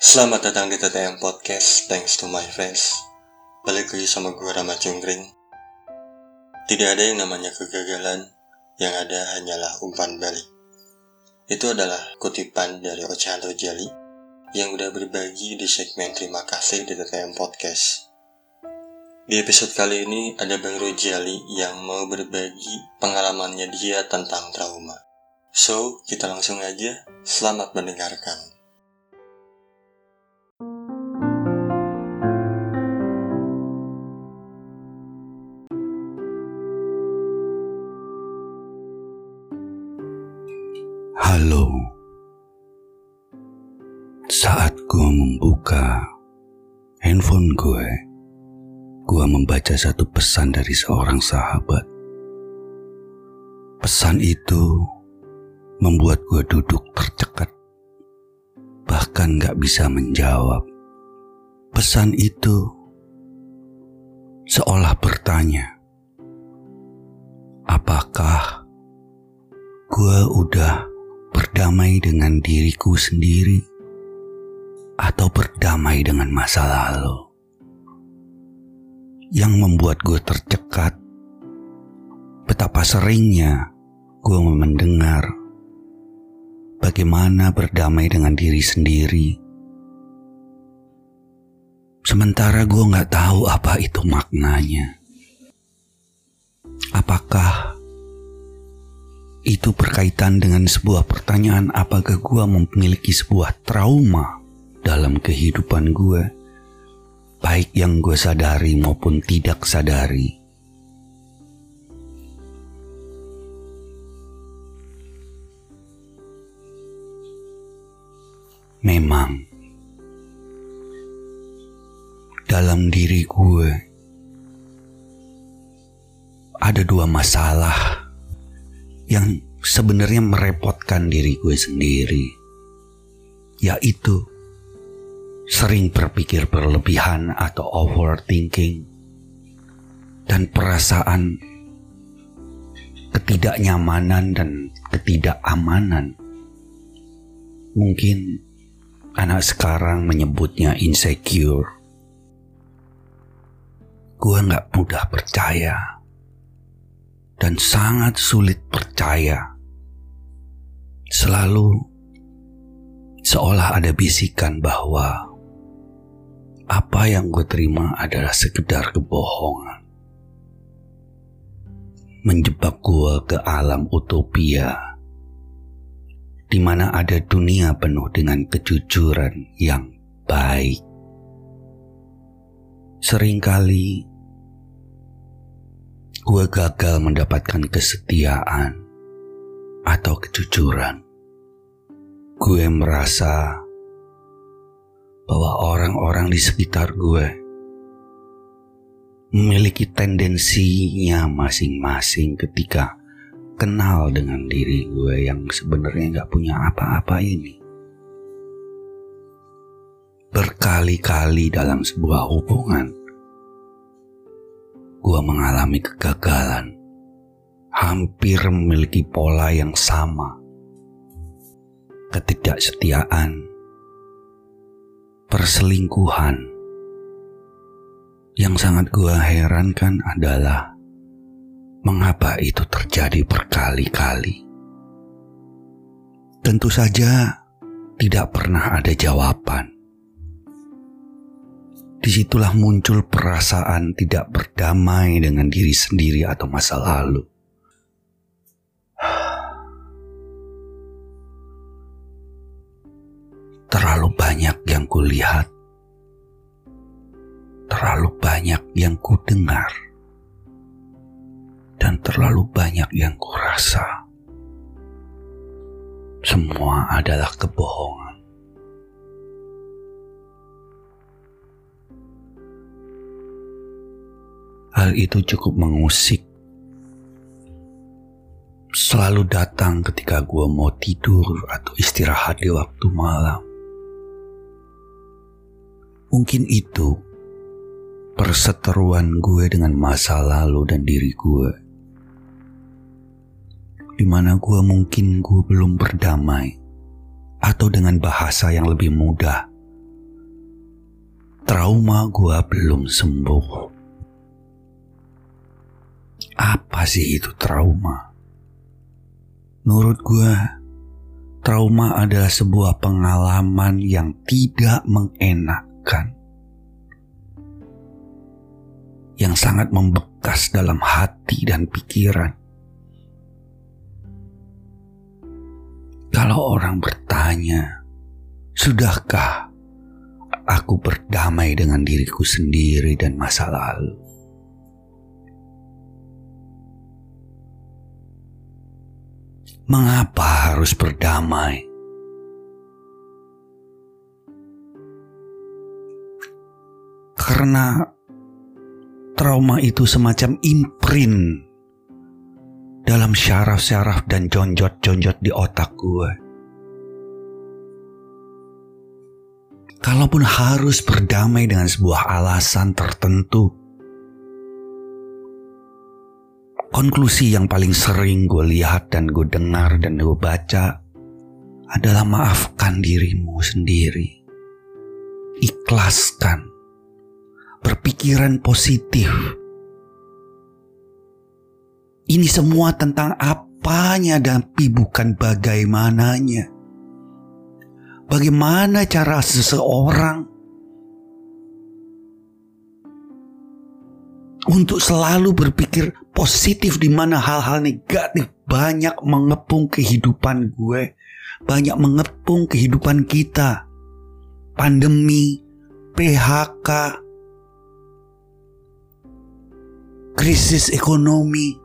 Selamat datang di TTM Podcast, thanks to my friends. Balik lagi sama gue Rama Cungkring. Tidak ada yang namanya kegagalan, yang ada hanyalah umpan balik. Itu adalah kutipan dari Ocehan Rojali yang udah berbagi di segmen Terima Kasih di TTM Podcast. Di episode kali ini ada Bang Rojali yang mau berbagi pengalamannya dia tentang trauma. So, kita langsung aja. Selamat mendengarkan. Saat gue membuka handphone gue, gue membaca satu pesan dari seorang sahabat. Pesan itu membuat gue duduk tercekat, bahkan gak bisa menjawab. Pesan itu seolah bertanya, apakah gue udah berdamai dengan diriku sendiri atau berdamai dengan masa lalu yang membuat gue tercekat. Betapa seringnya gue mendengar bagaimana berdamai dengan diri sendiri. Sementara gue gak tahu apa itu maknanya. Apakah itu berkaitan dengan sebuah pertanyaan apakah gue memiliki sebuah trauma dalam kehidupan gue, baik yang gue sadari maupun tidak sadari. Memang dalam diri gue ada dua masalah yang sebenarnya merepotkan diri gue sendiri, yaitu sering berpikir berlebihan atau overthinking, dan perasaan ketidaknyamanan dan ketidakamanan. Mungkin anak sekarang menyebutnya insecure. Gue gak mudah percaya dan sangat sulit percaya. Selalu seolah ada bisikan bahwa apa yang gue terima adalah sekedar kebohongan. Menjebak gue ke alam utopia, di mana ada dunia penuh dengan kejujuran yang baik. Seringkali gue gagal mendapatkan kesetiaan atau kejujuran. Gue merasa bahwa orang-orang di sekitar gue memiliki tendensinya masing-masing ketika kenal dengan diri gue yang sebenarnya gak punya apa-apa ini. Berkali-kali dalam sebuah hubungan, gue mengalami kegagalan, hampir memiliki pola yang sama. Ketidaksetiaan, perselingkuhan. Yang sangat gue herankan adalah mengapa itu terjadi berkali-kali. Tentu saja tidak pernah ada jawaban di situlah muncul perasaan tidak berdamai dengan diri sendiri atau masa lalu. Terlalu banyak yang kulihat, terlalu banyak yang kudengar, dan terlalu banyak yang kurasa. Semua adalah kebohongan. Hal itu cukup mengusik. Selalu datang ketika gue mau tidur atau istirahat di waktu malam. Mungkin itu perseteruan gue dengan masa lalu dan diri gue. Di mana gue mungkin gue belum berdamai atau dengan bahasa yang lebih mudah, trauma gue belum sembuh. Apa sih itu trauma? Menurut gue, trauma adalah sebuah pengalaman yang tidak mengenakkan. Yang sangat membekas dalam hati dan pikiran. Kalau orang bertanya, sudahkah aku berdamai dengan diriku sendiri dan masa lalu. Mengapa harus berdamai? Karena trauma itu semacam imprint dalam syaraf-syaraf dan jonjot-jonjot di otak gue. kalaupun harus berdamai dengan sebuah alasan tertentu. Konklusi yang paling sering gue lihat dan gue dengar dan gue baca adalah maafkan dirimu sendiri. Ikhlaskan. Berpikiran positif. Ini semua tentang apanya tapi bukan bagaimananya. Bagaimana cara seseorang untuk selalu berpikir positif di mana hal-hal negatif banyak mengepung kehidupan gue, banyak mengepung kehidupan kita. Pandemi, PHK, krisis ekonomi.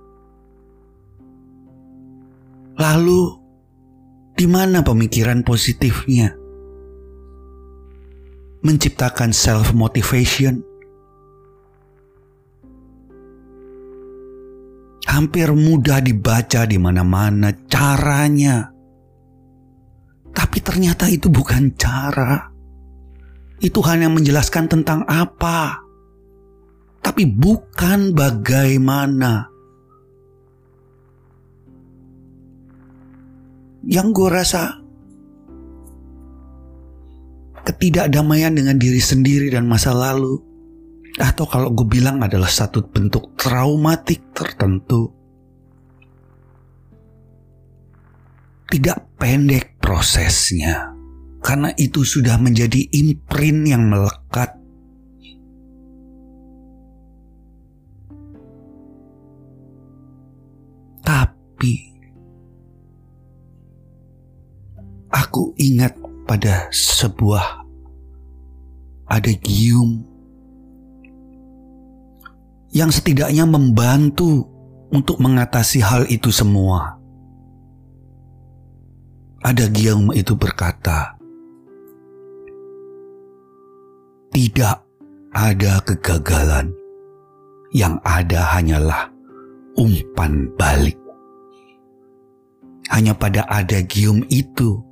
Lalu di mana pemikiran positifnya? Menciptakan self motivation. Hampir mudah dibaca di mana-mana caranya. Tapi ternyata itu bukan cara. Itu hanya menjelaskan tentang apa. Tapi bukan bagaimana yang gue rasa ketidakdamaian dengan diri sendiri dan masa lalu atau kalau gue bilang adalah satu bentuk traumatik tertentu. Tidak pendek prosesnya. Karena itu sudah menjadi imprint yang melekat. Tapi aku ingat pada sebuah adagium yang setidaknya membantu untuk mengatasi hal itu semua. Adagium itu berkata, "Tidak ada kegagalan, yang ada hanyalah umpan balik." Hanya pada adagium itu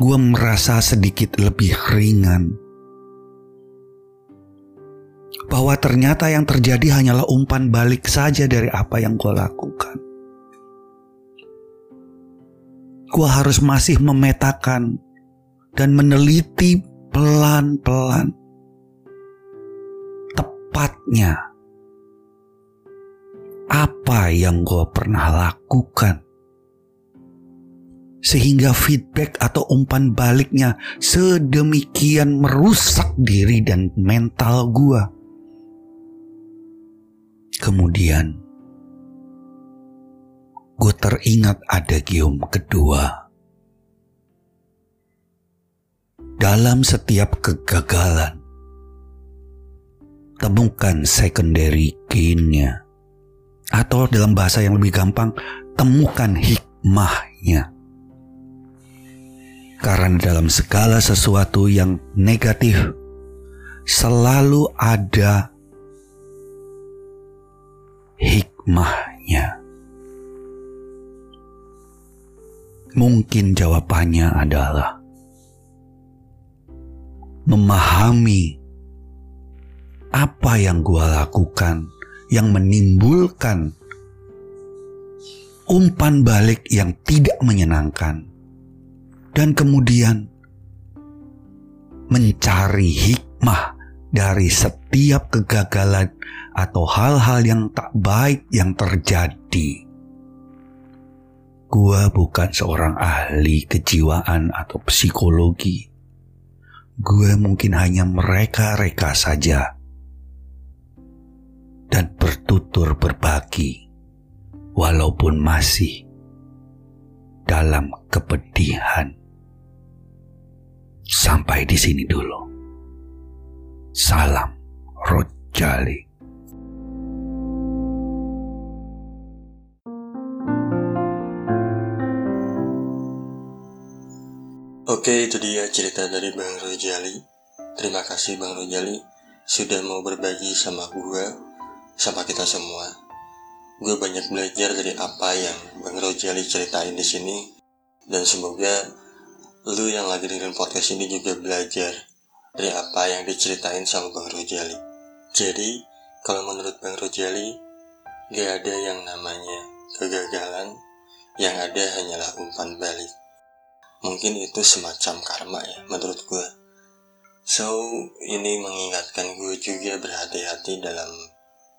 gue merasa sedikit lebih ringan. Bahwa ternyata yang terjadi hanyalah umpan balik saja dari apa yang gue lakukan. Gue harus masih memetakan dan meneliti pelan-pelan tepatnya apa yang gue pernah lakukan sehingga feedback atau umpan baliknya sedemikian merusak diri dan mental gua. Kemudian, gue teringat ada gium kedua. Dalam setiap kegagalan, temukan secondary gain-nya. Atau dalam bahasa yang lebih gampang, temukan hikmahnya. Karena dalam segala sesuatu yang negatif selalu ada hikmahnya. Mungkin jawabannya adalah memahami apa yang gua lakukan yang menimbulkan umpan balik yang tidak menyenangkan dan kemudian mencari hikmah dari setiap kegagalan atau hal-hal yang tak baik yang terjadi. Gua bukan seorang ahli kejiwaan atau psikologi. Gue mungkin hanya mereka-reka saja. Dan bertutur berbagi, walaupun masih dalam kepedihan. Sampai di sini dulu. Salam Rojali. Oke, itu dia cerita dari Bang Rojali. Terima kasih Bang Rojali sudah mau berbagi sama gue, sama kita semua. Gue banyak belajar dari apa yang Bang Rojali ceritain di sini, dan semoga lu yang lagi dengerin podcast ini juga belajar dari apa yang diceritain sama Bang Rojali. Jadi, kalau menurut Bang Rojali, gak ada yang namanya kegagalan, yang ada hanyalah umpan balik. Mungkin itu semacam karma ya, menurut gue. So, ini mengingatkan gue juga berhati-hati dalam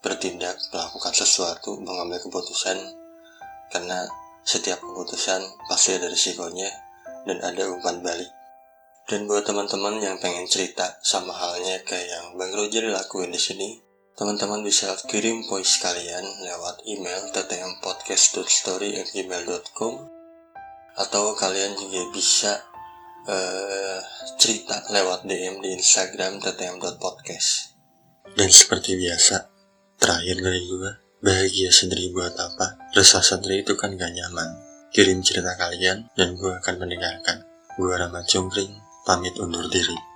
bertindak, melakukan sesuatu, mengambil keputusan, karena setiap keputusan pasti ada risikonya dan ada umpan balik. Dan buat teman-teman yang pengen cerita sama halnya kayak yang Bang Roger lakuin di sini, teman-teman bisa kirim voice kalian lewat email ttmpodcast.story@gmail.com atau kalian juga bisa uh, cerita lewat DM di Instagram ttm.podcast. Dan seperti biasa, terakhir dari gue, bahagia sendiri buat apa? Resah sendiri itu kan gak nyaman. Kirim cerita kalian dan gue akan mendengarkan. Gue Rama Cungkring, pamit undur diri.